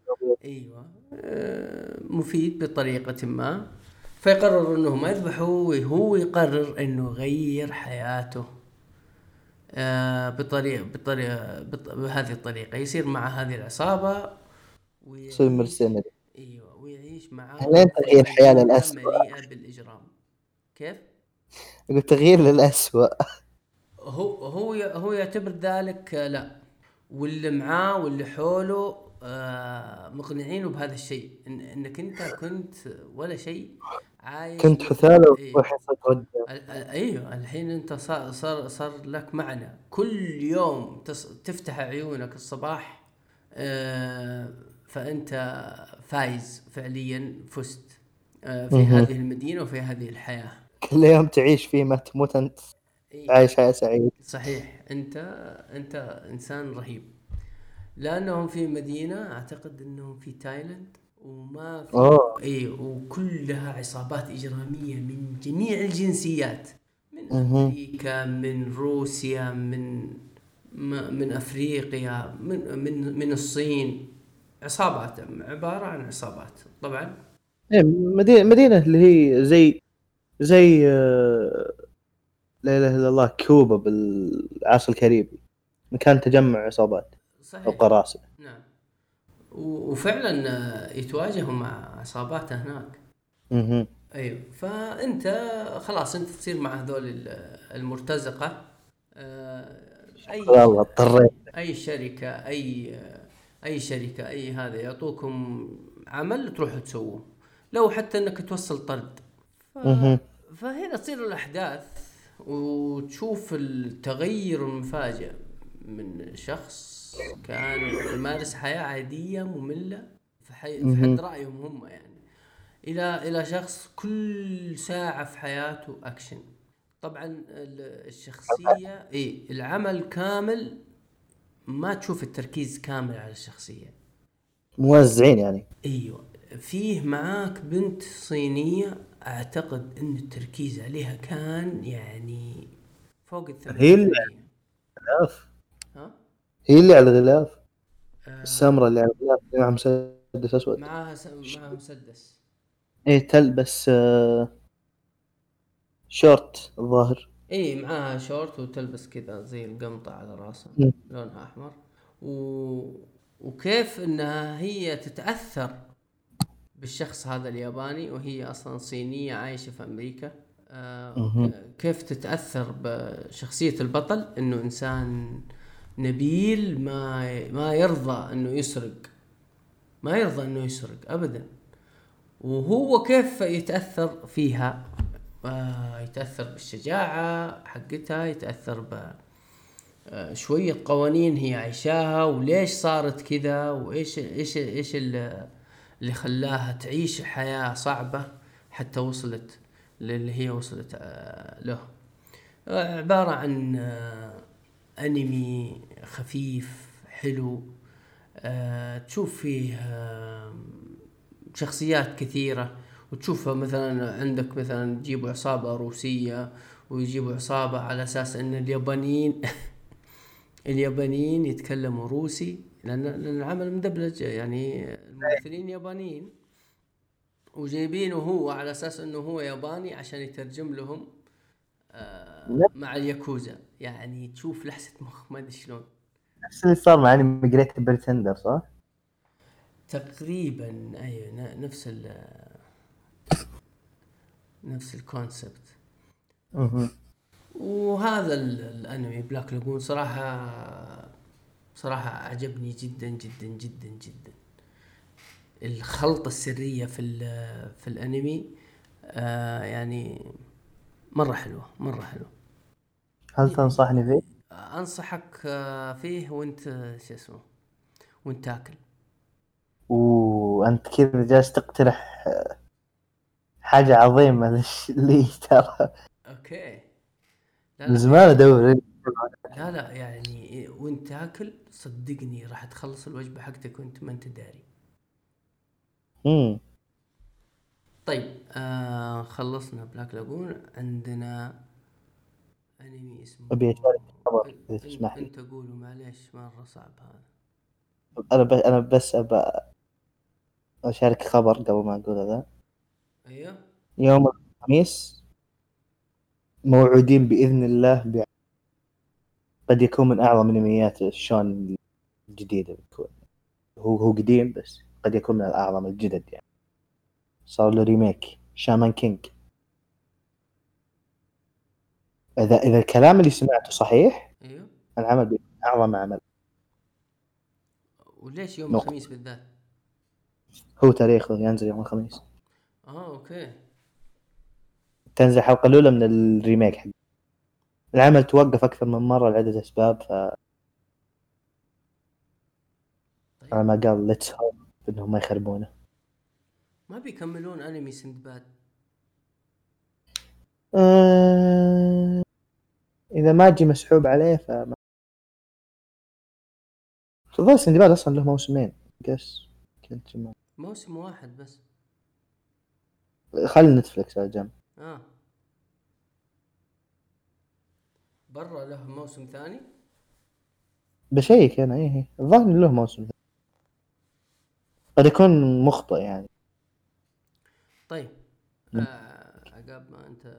أيوه. آه، مفيد بطريقة ما. فيقرر إنه ما يذبحوه وهو يقرر إنه يغير حياته. آه، بطريقة بطريقة بط- بهذه الطريقة. يصير مع هذه العصابة ويعيش يصير أيوه ويعيش معاه لين تغيير الحياة مدينة للأسوأ. مليئة بالاجرام كيف؟ يقول تغيير للأسوأ. هو هو هو يعتبر ذلك آه، لا. واللي معاه واللي حوله آه، مقنعينه بهذا الشيء. إن إنك أنت كنت ولا شيء عايش كنت حثالة إيه. رجال ال- ال- أيوه الحين أنت صار صار صار لك معنى. كل يوم تفتح عيونك الصباح آه، فأنت فايز فعليا فزت آه، في مهم. هذه المدينة وفي هذه الحياة. كل يوم تعيش فيه ما تموت إيه. عايش حياة سعيدة. صحيح. أنت أنت إنسان رهيب. لأنهم في مدينة أعتقد إنهم في تايلاند وما في أوه. إي وكلها عصابات إجرامية من جميع الجنسيات. من. أمريكا من روسيا من م- من أفريقيا من من من الصين. عصابات عبارة عن عصابات. طبعا. إيه مدينة مدينة اللي هي زي زي آه، لا إله إلا الله كوبا بالعصر الكاريبي مكان تجمع عصابات أو صحيح قراصنة. نعم. وفعلا آه، يتواجهوا مع عصابات هناك. أها أيوه. فأنت خلاص أنت تصير مع هذول ال- المرتزقة. آه، أي والله اضطريت. أي شركة أي أي شركة أي هذا يعطوكم عمل تروحوا تسووه. لو حتى إنك توصل طرد. ف... فهنا تصير الأحداث وتشوف التغير المفاجئ من شخص كان يمارس حياة عادية مملة في, حي... في. حد رأيهم هم يعني. إلى إلى شخص كل ساعة في حياته أكشن. طبعا ال- الشخصية إي العمل كامل ما تشوف التركيز كامل على الشخصية. موزعين يعني. إيوه. فيه معاك بنت صينية أعتقد إن التركيز عليها كان يعني فوق ال هي اللي- 80% غلاف ها؟ هي اللي على الغلاف. آه. السمراء اللي على الغلاف معها مسدس أسود. معاها س... معاها مسدس. إيه تلبس آه، شورت الظاهر. اي معاها شورت وتلبس كذا زي القمطة على راسها. لونها أحمر. و... وكيف إنها هي تتأثر بالشخص هذا الياباني وهي أصلا صينية عايشة في أمريكا. آه كيف تتأثر بشخصية البطل؟ إنه إنسان نبيل ما ما يرضى إنه يسرق. ما يرضى إنه يسرق ابدا. وهو كيف يتأثر فيها؟ آه يتأثر بالشجاعة حقتها يتأثر ب آه، شوية قوانين هي عايشاها وليش صارت كذا وايش إيش إيش اللي اللي خلاها تعيش حياة صعبة حتى وصلت للي هي وصلت آه، له. آه، عبارة عن آه، أنمي خفيف حلو. تشوف فيه شخصيات كثيرة. وتشوفها مثلا عندك مثلا يجيبوا عصابة روسية ويجيبوا عصابة على أساس أن اليابانيين [LAUGHS] اليابانيين يتكلموا روسي. لأن العمل مدبلج يعني الممثلين يابانيين وجايبينه هو على أساس أنه هو ياباني عشان يترجم لهم آه. مع الياكوزا يعني تشوف لحسة مخ ما أدري شلون نفس اللي صار مع أنمي جريت بريتندر صح؟ تقريبا أيوه نفس ال نفس ال concept. وهذا ال- الأنمي بلاك لاجون صراحة صراحة أعجبني جدا جدا جدا جدا. الخلطة السرية في في الأنمي آه يعني مرة حلوة مرة حلوة. هل تنصحني فيه؟ أنصحك آه، فيه وأنت شو اسمه وأنت تاكل. وانت كذا جالس تقترح آه، حاجة عظيمة [LAUGHS] لي ترى؟ أوكي. لا من زمان أدور لا لا يعني وانت تاكل صدقني راح تخلص الوجبة حقتك وانت ما انت داري. امم طيب آه خلصنا بلاك لاجون. عندنا انمي اسمه أبي أشارك خبر، إن- تسمح لي. انت قولوا معليش مره صعب هذا. أنا ب... أنا بس ابى أشارك خبر قبل ما أقول هذا. أيوه. يوم الخميس موعودين بإذن الله ب... قد يكون من أعظم انميات الشون الجديده بتكون. هو هو قديم بس قد يكون من الأعظم الجدد يعني. صار له remake شامان كينج إذا إذا الكلام اللي سمعته صحيح إيوه. العمل بيكون أعظم عمل. وليش يوم نقطة. الخميس بالذات؟ هو تاريخه ينزل يوم الخميس. آه okay. تنزل الحلقة الأولى من ال remake حق العمل توقف أكثر من مرة لعدة أسباب ف طيب. على ما قال ليتس هوب إنهم ما يخربونه. ما بيكملون أنمي سندباد أه... إذا ما أجي مسحوب عليه فما الظاهر سندباد أصلا له موسمين قس كنت. موسم واحد بس. خلي نتفلكس على جنب. آه. برا له موسم ثاني؟ بشيك أنا إيه إيه. الظاهر إنه له موسم ثاني. قد يكون مخطئ يعني. طيب آه عقاب ما أنت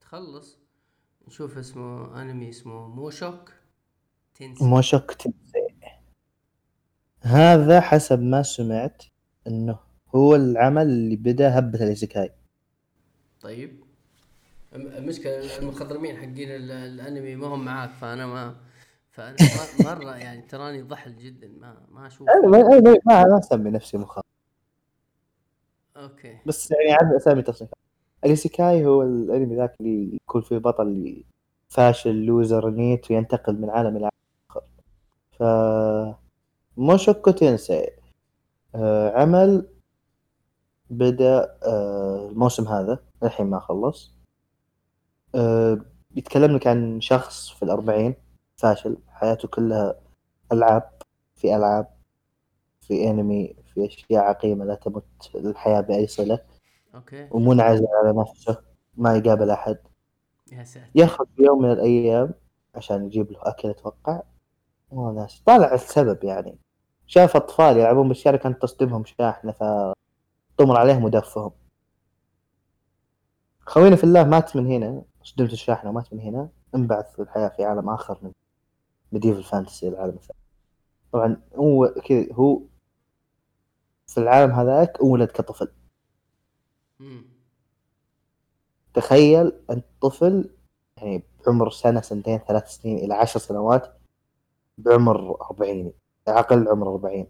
تخلص نشوف اسمه أنمي اسمه موشوك تنسي. موشوك تنسي. هذا حسب ما سمعت إنه هو العمل اللي بدأ هبة ال isekai. طيب. المشكلة المخضرمين حقين ال- الانمي ما هم معاك فأنا ما فأنا مرة يعني تراني ضحل جدا ما ما أشوف. أنا ما ما أسمي نفسي مخضرم okay. بس يعني أسامي تصنيف. ال isekai هو الانمي ذاك اللي يكون فيه بطل اللي فاشل loser NEET وينتقل من عالم إلى عالم آخر. ف موشوكو تنسي آه عمل بدأ آه الموسم هذا الحين ما خلص. آه يتكلم لك عن شخص في الأربعين فاشل حياته كلها ألعاب في ألعاب في أنمي في أشياء عقيمة لا تمت الحياة بأي صلة. أوكي. ومنعزل على نفسه ما يقابل أحد. يا ساتر. يخرج في يوم من الأيام عشان يجيب له أكل أتوقع. وناس طالع السبب يعني. شاف أطفال يلعبون بالشارع كانت تصدمهم شاحنة فطمر عليهم ودفهم. خوينا في الله مات من هنا. صدمت الشاحنة ومات من هنا. انبعث للحياة في عالم آخر من medieval fantasy العالم الثاني طبعا هو كذا هو في العالم هذاك ولد كطفل. تخيل أنت طفل يعني بعمر سنة سنتين ثلاث سنين إلى عشر سنوات بعمر أربعيني أقل عمر أربعين.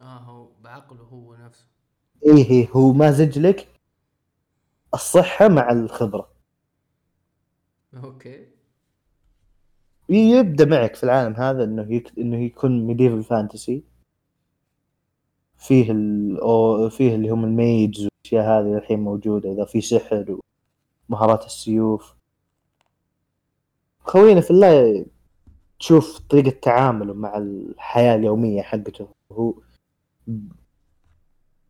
آه هو بعقله هو نفسه. إيه إيه هو مازج لك الصحة مع الخبرة. أوكي. يبدأ معك في العالم هذا إنه يك... إنه يكون medieval fantasy فيه ال... أو فيه اللي هم الميدز والأشياء هذه الحين موجودة إذا في سحر ومهارات السيوف. خوينا في الله تشوف طريقة تعامله مع الحياة اليومية حقته هو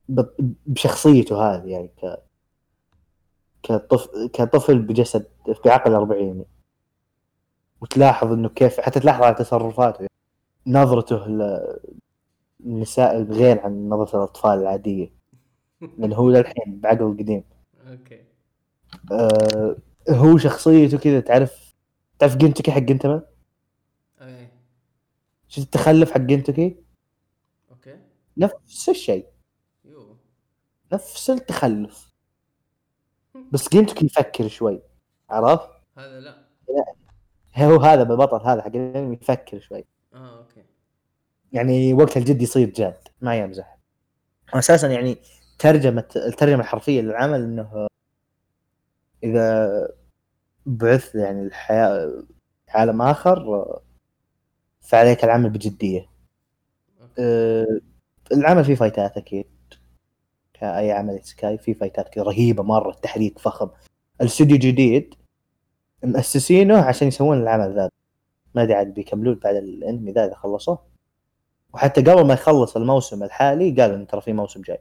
ب- بشخصيته هذه يعني ك كطفل كطفل بجسد بعقل أربعيني وتلاحظ إنه كيف حتى تلاحظ على تصرفاته. يعني. نظرته للنساء غير عن نظرة الأطفال العادية. [LAUGHS] لأنه هو للحين بعقل قديم أوكي. آه هو شخصيته كذا تعرف تعرف جنتكي حق جنتما اي شفت التخلف حق جنتكي؟ أوكي. نفس الشيء. نفس التخلف. بس جنتكي يفكر شوي عرفت؟ هذا لا. هو هذا البطل هذا حق الأنمي يفكر شوي. آه أوكي. يعني وقت الجد يصير جاد ما يمزح. أساسا يعني ترجمه الترجمة الحرفية للعمل إنه إذا بعث يعني الحياة عالم آخر فعليك العمل بجدية. أه، العمل فيه فايتات أكيد. كأي عمل isekai فيه فايتات كذا رهيبة مرة التحريك فخم. الاستوديو جديد مؤسسينه عشان يسوون العمل ذا. ما أدري عاد بيكملون بعد الانمي ذا إذا خلصوه وحتى قبل ما يخلص الموسم الحالي قالوا إن ترى في موسم جاي.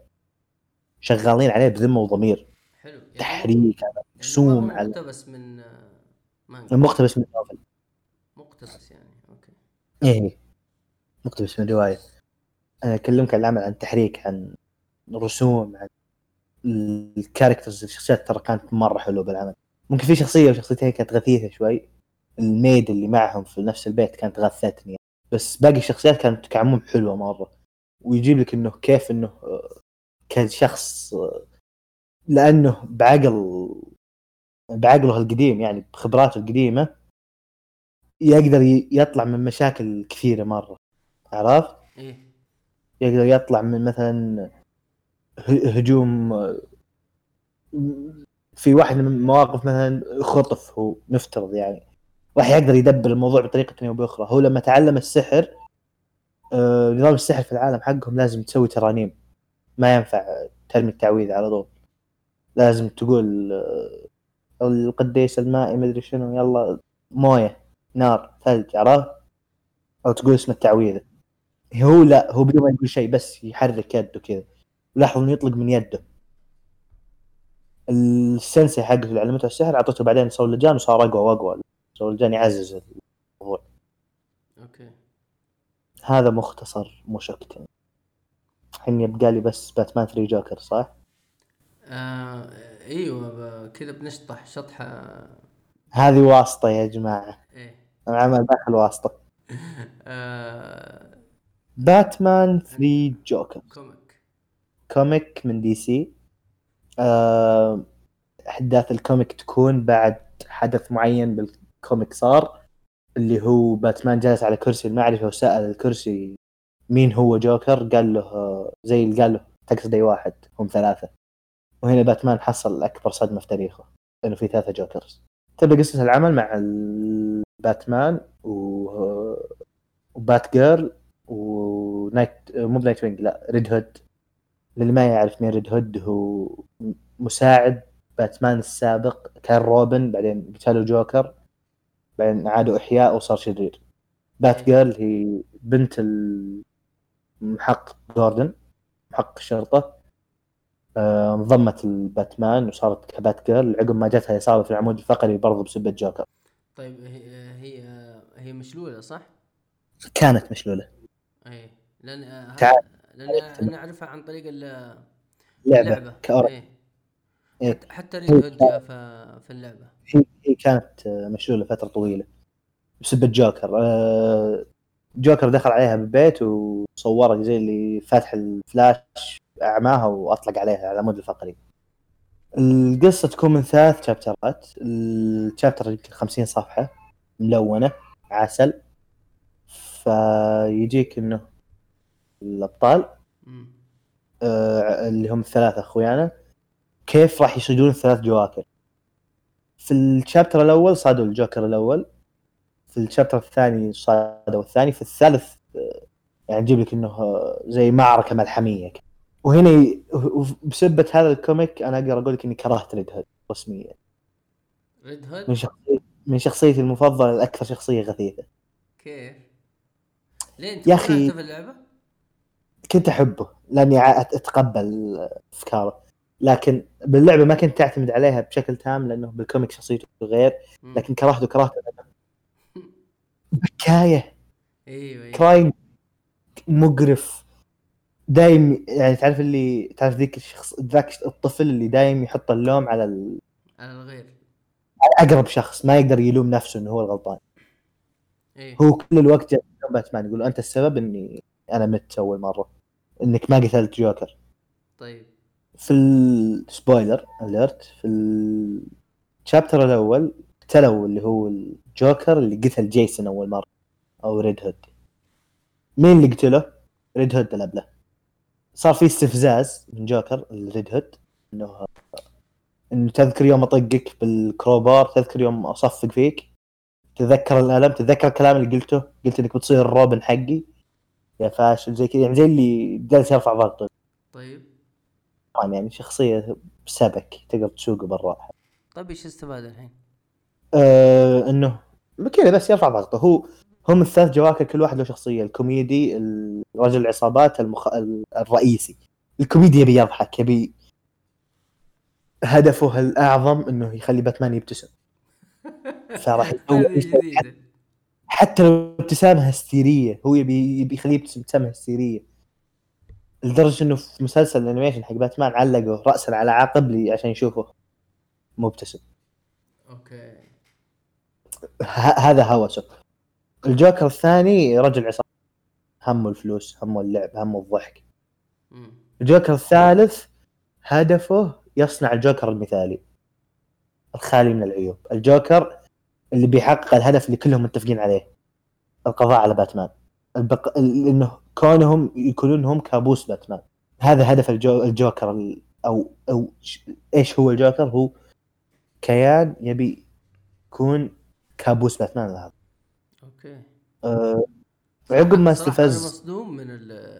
شغالين عليه بذمة وضمير. حلو. يعني تحريك على يعني رسوم ما هو على مقتبس من مانجا مقتبس من novel مقتبس يعني أوكي. إيه مقتبس من رواية. أنا أكلمك عن العمل عن تحريك عن رسوم عن ال characters الشخصيات ترى كانت مرة حلوة بالعمل. ممكن في شخصية وشخصيتين كانت غثيثة شوي. ال maid اللي معهم في نفس البيت كانت غثتني. بس باقي الشخصيات كانت كعموم حلوة مرة. ويجيب لك إنه كيف إنه كشخص لأنه بعقل بعقله القديم يعني بخبراته القديمة يقدر يطلع من مشاكل كثيرة مرة. عرفت؟ إيه. يقدر يطلع من مثلا هجوم في واحد من المواقف مثلا خطف هو نفترض يعني. راح يقدر يدبر الموضوع بطريقة أو بأخرى. هو لما تعلم السحر آه، نظام السحر في العالم حقهم لازم تسوي ترانيم. ما ينفع ترمي التعويذ على طول. لازم تقول آه، القديس المائي مدري شنو يلا موية نار ثلج عرفت؟ أو تقول اسم التعويذة. هو لا هو بدون ما يقول شيء بس يحرك يده كذا. لاحظ إنه يطلق من يده. السنسي حقه اللي علمته السحر أعطته بعدين صولجان وصار أقوى وأقوى. صولجان يعزز الموضوع أوكي. هذا مختصر مشكتن الحين يبقى لي بس باتمان 3 جوكر صح؟ آه إيوه كذا بنشطح شطحة. هذه واسطة يا جماعة. إيه. العمل داخل واسطة. [LAUGHS] آه. باتمان 3 جوكر. comic. comic من دي سي آه، أحداث ال comic تكون بعد حدث معين بال comic صار اللي هو باتمان جالس على كرسي المعرفه وسال الكرسي مين هو جوكر قال له زي اللي قال له تقصد اي واحد هم ثلاثة. وهنا باتمان حصل أكبر صدمة في تاريخه إنه في ثلاثة Jokers. تبدأ قصة العمل مع باتمان و وبات جيرل ونايت مو بنايت وينج لا ريد هود. للي ما يعرف مين ريد هود هو مساعد باتمان السابق كان روبن بعدين قتلوا جوكر بعدين عادوا إحياء وصار شرير. بات جيرل هي بنت المحقق جوردن محقق الشرطة. آه، انضمت لباتمان وصارت كبات جيرل عقب ما جتها إصابة في العمود الفقري برضه بسبه جوكر. طيب هي هي هي مشلولة صح؟ كانت مشلولة. إيه لأن آه، تعال. لأن أنا أعرفها عن طريق ال- لعبة اللعبة. كأور... إيه. إيه. حتى- حتى ريد هود في في اللعبة. هي كانت مشلولة فترة طويلة بسبب جوكر آه، جوكر دخل عليها بالبيت وصورها زي اللي فاتح الفلاش أعماها وأطلق عليها على العمود الفقري. القصة تكون من ثلاث شابترات الشابتر يمكن 50 صفحة ملونة عسل. فيجيك إنه الأبطال. آه، اللي هم الثلاثة أخويانا كيف راح يصيدون الثلاث جواكر في ال chapter الأول صادوا الجوكر الأول في ال chapter الثاني صادوا الثاني في الثالث آه، يعني يجيب لك إنه آه، زي معركة ملحمية كده. وهنا بسبة هذا ال comic أنا أقدر أقول لك إني كرهت ريد هود رسميا ريد من هود شخصية من شخصيتي المفضلة لأكثر شخصية غثيثة كيف؟ ليه أنت يا كرهته في اللعبة؟ كنت أحبه لأني أتقبل أفكاره. لكن باللعبة ما كنت تعتمد عليها بشكل تام لأنه بال comic شخصيته غير. لكن كرهته كرهته. بكاية. أيوه أيوه. crybaby مقرف. دايم يعني تعرف اللي تعرف ذيك الشخص ذاك الطفل اللي دايم يحط اللوم على ال- على الغير. على أقرب شخص ما يقدر يلوم نفسه إنه هو الغلطان. إيه هو كل الوقت باتمان يقول أنت السبب إني أنا مت أول مرة. إنك ما قتلت جوكر. طيب. في ال spoiler alert في ال chapter الأول قتلوا اللي هو الجوكر اللي قتل جيسون أول مرة أو ريد هود مين اللي قتله؟ ريد هود الابله صار في استفزاز من جوكر الريد هود إنه إنه تذكر يوم أطقك بال crowbar تذكر يوم أصفق فيك. تتذكر الألم تتذكر الكلام اللي قلته قلت إنك بتصير الروبن حقي. يا فاشل زي كذا يعني زي اللي جالس يرفع ضغطه. طيب. طبعا يعني شخصية سبك تقدر تسوقه بالراحة. طيب إيش استفاد الحين؟ أه إنه كذا بس يرفع ضغطه. هو هم الثلاث جواكر كل واحد له شخصية الكوميدي رجل العصابات المخ... الرئيسي. الكوميدي يبي يضحك يبي هدفه الأعظم إنه يخلي باتمان يبتسم. [LAUGHS] فراح يسوي حتى لو ابتسامة هستيرية هو يبي يبي يخليه يبتسم ابتسامة هستيرية. لدرجة إنه في مسلسل ال animation حق باتمان علقوا رأسا على عقب لي عشان يشوفه. مبتسم أوكي. ه- هذا هوسه الجوكر الثاني رجل عصابة. همه الفلوس همه اللعب همه الضحك. الجوكر الثالث هدفه يصنع الجوكر المثالي. الخالي من العيوب. الجوكر اللي بيحقق الهدف اللي كلهم متفقين عليه. القضاء على باتمان. البق... ال- إنه كونهم يكونون هم كابوس باتمان. هذا هدف الجو... الجوكر ال... أو أو. إيش هو الجوكر؟ هو كيان يبي يكون كابوس باتمان هذا. أوكي. أه... عقب ما صراحة أنا استفز مصدوم من ال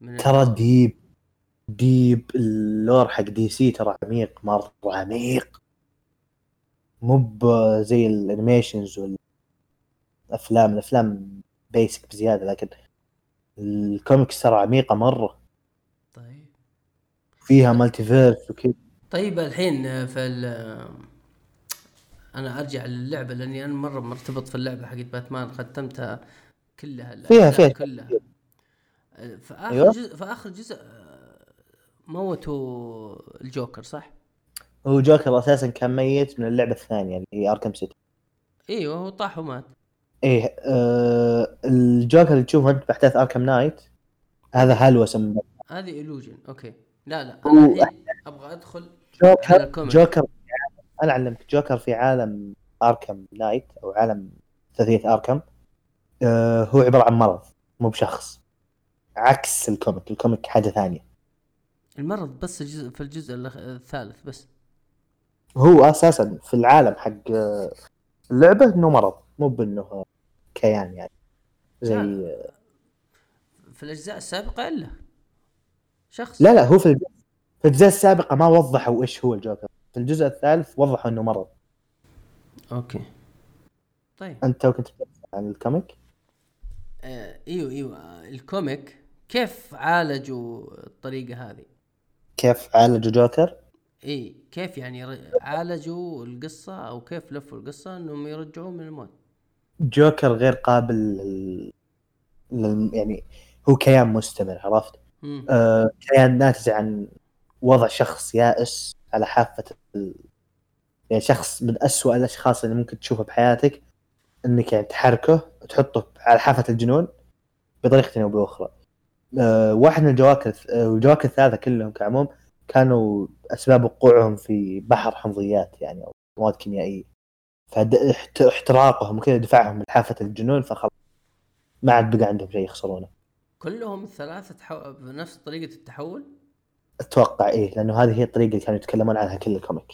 من ترى ديب ديب اللور حق DC ترى عميق مرة عميق. مو زي ال animations والأفلام الأفلام basic بزيادة لكن الكوميكس ترى عميقة مرة. طيب. فيها multiverse وكذا. طيب الحين في ال أنا أرجع للعبة لأني أنا مرة مرتبط في اللعبة حقت باتمان ختمتها كلها فيها- فيها. كلها. في آخر أيوة. جزء في آخر جزء موتوا الجوكر صح؟ هو جوكر أساسا كان ميت من اللعبة الثانية اللي هي Arkham City أيوه هو طاح ومات. إيه آه الجوكر اللي تشوفه أنت بأحداث Arkham Knight هذا هلوسه من هذه illusion. أوكي. لا لا أنا الحين أبغى أدخل جوكر. جوكر أنا أعلمك جوكر في عالم Arkham Knight أو عالم ثلاثية Arkham آه هو عبارة عن مرض مو بشخص. عكس ال comic ال comic حاجة ثانية. المرض بس الجزء في الجزء الثالث بس. هو أساسا في العالم حق آه، اللعبه إنه مرض مو بإنه كيان يعني. زي لا. في الأجزاء السابقة إلا. شخص. لا لا هو في في الأجزاء السابقة ما وضحوا إيش هو الجوكر. في الجزء الثالث وضحوا إنه مرض. okay. طيب. أنت تو كنت تتكلم عن ال comic؟ آه إيوه إيوه. آه، ال comic كيف عالجوا الطريقة هذه؟ كيف عالجوا جوكر؟ إي كيف يعني عالجوا القصة أو كيف لفوا القصة إنهم يرجعوه من الموت؟ جوكر غير قابل لل... يعني هو كيان مستمر عرفت؟ مم. آه كيان ناتج عن وضع شخص يائس على حافة ال... يعني شخص من أسوأ الأشخاص اللي ممكن تشوفه بحياتك إنك يعني تحركه تحطه على حافة الجنون بطريقة أو بأخرى. آه واحد من الجواكر آه، الجواكر الثلاثة كلهم كعموم كانوا أسباب وقوعهم في بحر حمضيات يعني أو مواد كيميائية. فاحتراقهم وكذا دفعهم من حافة الجنون فخلاص ما عاد بقى عندهم شيء يخسرونه. كلهم الثلاثه تحو... بنفس طريقة التحول؟ أتوقع إيه لأنه هذه هي الطريقة اللي كانوا يتكلمون عنها كل ال comic.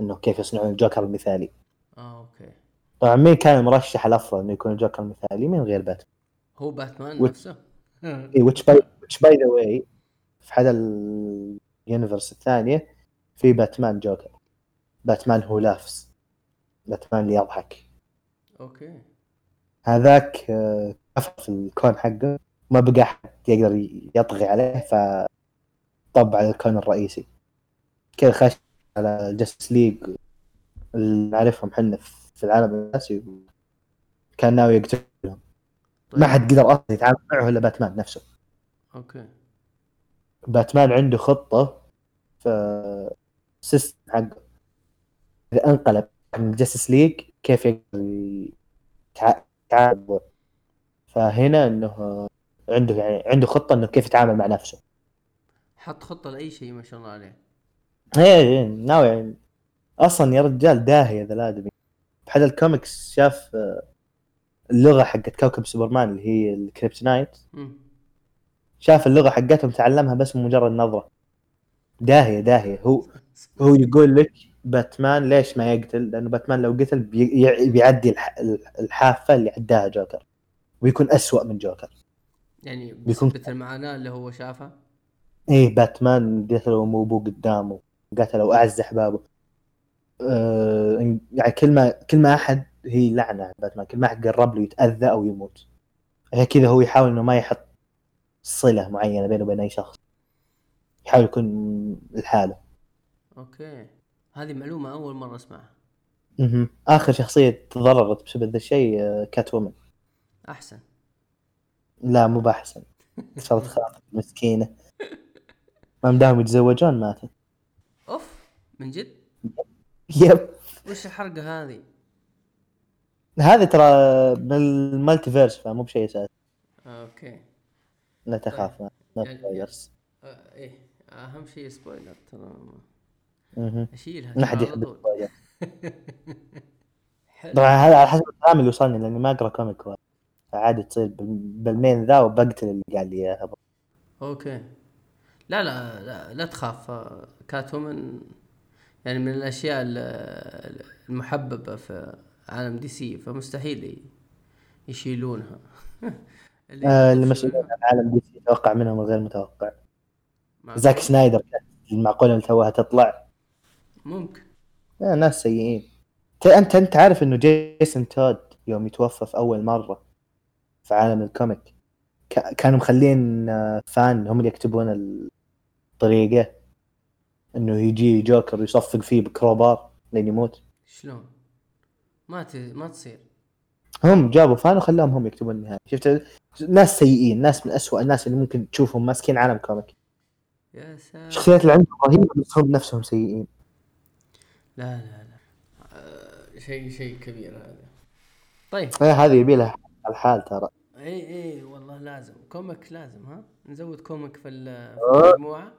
إنه كيف يصنعون الجوكر المثالي. آه okay. طبعا مين كان المرشح الأفضل إنه يكون الجوكر المثالي؟ من غير باتمان؟ هو باتمان وت- نفسه. اي which by which by the way في حدا ال universe الثانية في باتمان جوكر. batman who laughs باتمان اللي يضحك. okay. هذاك آه، كفر في الكون حقه. ما بقى أحد يقدر يطغي عليه فطب على الكون الرئيسي. كذا خش على ال Justice League اللي نعرفهم حنا في العالم الأساسي. كان ناوي يقتلهم. طيب. ما حد قدر أصلا يتعامل معه إلا باتمان نفسه. okay. باتمان عنده خطة في ال system حقه. إذا انقلب من ال Justice League كيف يقدر يتع- يتعامل؟ فهنا إنه عنده يعني عنده خطة إنه كيف يتعامل مع نفسه. حط خطة لأي شيء ما شاء الله عليه. إيه إيه، ناوي يعني. أصلا يا رجال داهيه ذا الآدمي. بحد الكوميكس شاف آه، اللغة حقت كوكب سوبرمان اللي هي ال kryptonite. شاف اللغة حقتهم تعلمها بس من مجرد نظرة. داهية داهية. هو هو يقول لك باتمان ليش ما يقتل؟ لأنه باتمان لو قتل بي- يع- بيعدي الح- الحافة اللي عداها جوكر. ويكون أسوأ من جوكر. يعني بيكون- بسبة المعاناه اللي هو شافها؟ إيه باتمان قتلوا مو ابوه قدامه. قتلوا اعز أحبابه. آه يعني كل ما كل ما أحد هي لعنة على باتمان. كل ما أحد قرب له يتأذى أو يموت. عشان كذا هو يحاول إنه ما يحط صلة معينة بينه وبين أي شخص. يحاول يكون لحاله. okay. هذه معلومة أول مرة أسمعها. مهم. آخر شخصية تضررت بسبب ذا الشيء آه، Catwoman أحسن. لا مو بأحسن. صارت خاطر مسكينة. ما مداهم يتزوجون ماتت. أوف من جد؟ yep. وش الحرقة هذه؟ هذه ترى من ال multiverse فمو بشيء أساسي. okay. لا تخاف ما يعني- spoilers. آه إيه أهم شيء spoiler ترى. اشيلها ما حد يحب. طبعا هذا على حسب الكلام اللي وصلني لأني ما أقرأ comic وايد. فعادي تصير بال- بال main ذا وبقتل اللي قال لي إياها okay لا لا لا, لا تخاف آه، Catwoman يعني من الأشياء ال- المحببة في عالم DC فمستحيل يشيلونها [LAUGHS] آه، اللي يشيلونها مسؤولين عن عالم DC يتوقع منهم الغير متوقع. زاك سنايدر المعقولة اللي توها تطلع. ممكن. آه، ناس سيئين. انت أنت عارف إنه جيسون تود يوم يتوفى في أول مرة في عالم ال comic. كانوا مخلين آه، fan هم اللي يكتبون الطريقة. إنه يجي جوكر ويصفق فيه ب crowbar لين يموت. شلون؟ ما ت... ما تصير. هم جابوا fan وخلاهم هم يكتبون النهاية. شفت؟ ناس سيئين ناس من أسوأ الناس اللي ممكن تشوفهم ماسكين عالم comic. يا ساتر. الشخصيات اللي عندهم رهيبه بس هم نفسهم سيئين. لا لا لا. آه شيء شيء كبير هذا. طيب. إيه، هذه يبي لها الحال ترى. اي اي والله لازم. comic لازم ها؟ نزود comic في أوه. المجموعة.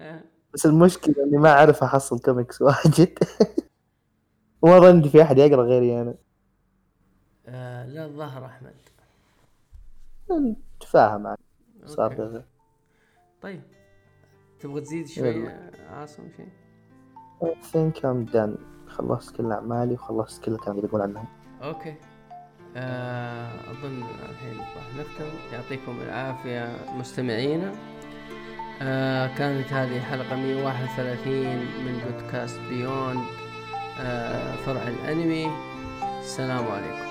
آه. بس المشكلة إني ما أعرف أحصل كوميكس [LAUGHS] واجد. وما عندي في أحد يقرأ غيري أنا. آه لا الظاهر أحمد. تفاهم معك صار okay. طيب تبغى تزيد شوي عاصم شيء I think I'm done. خلصت كل أعمالي وخلصت كل اللي كان يقول عنها okay. آه أظن الحين راح نختم. يعطيكم العافية مستمعينا. آه كانت هذه حلقة 131 من بودكاست Beyond آه فرع الأنمي. السلام عليكم.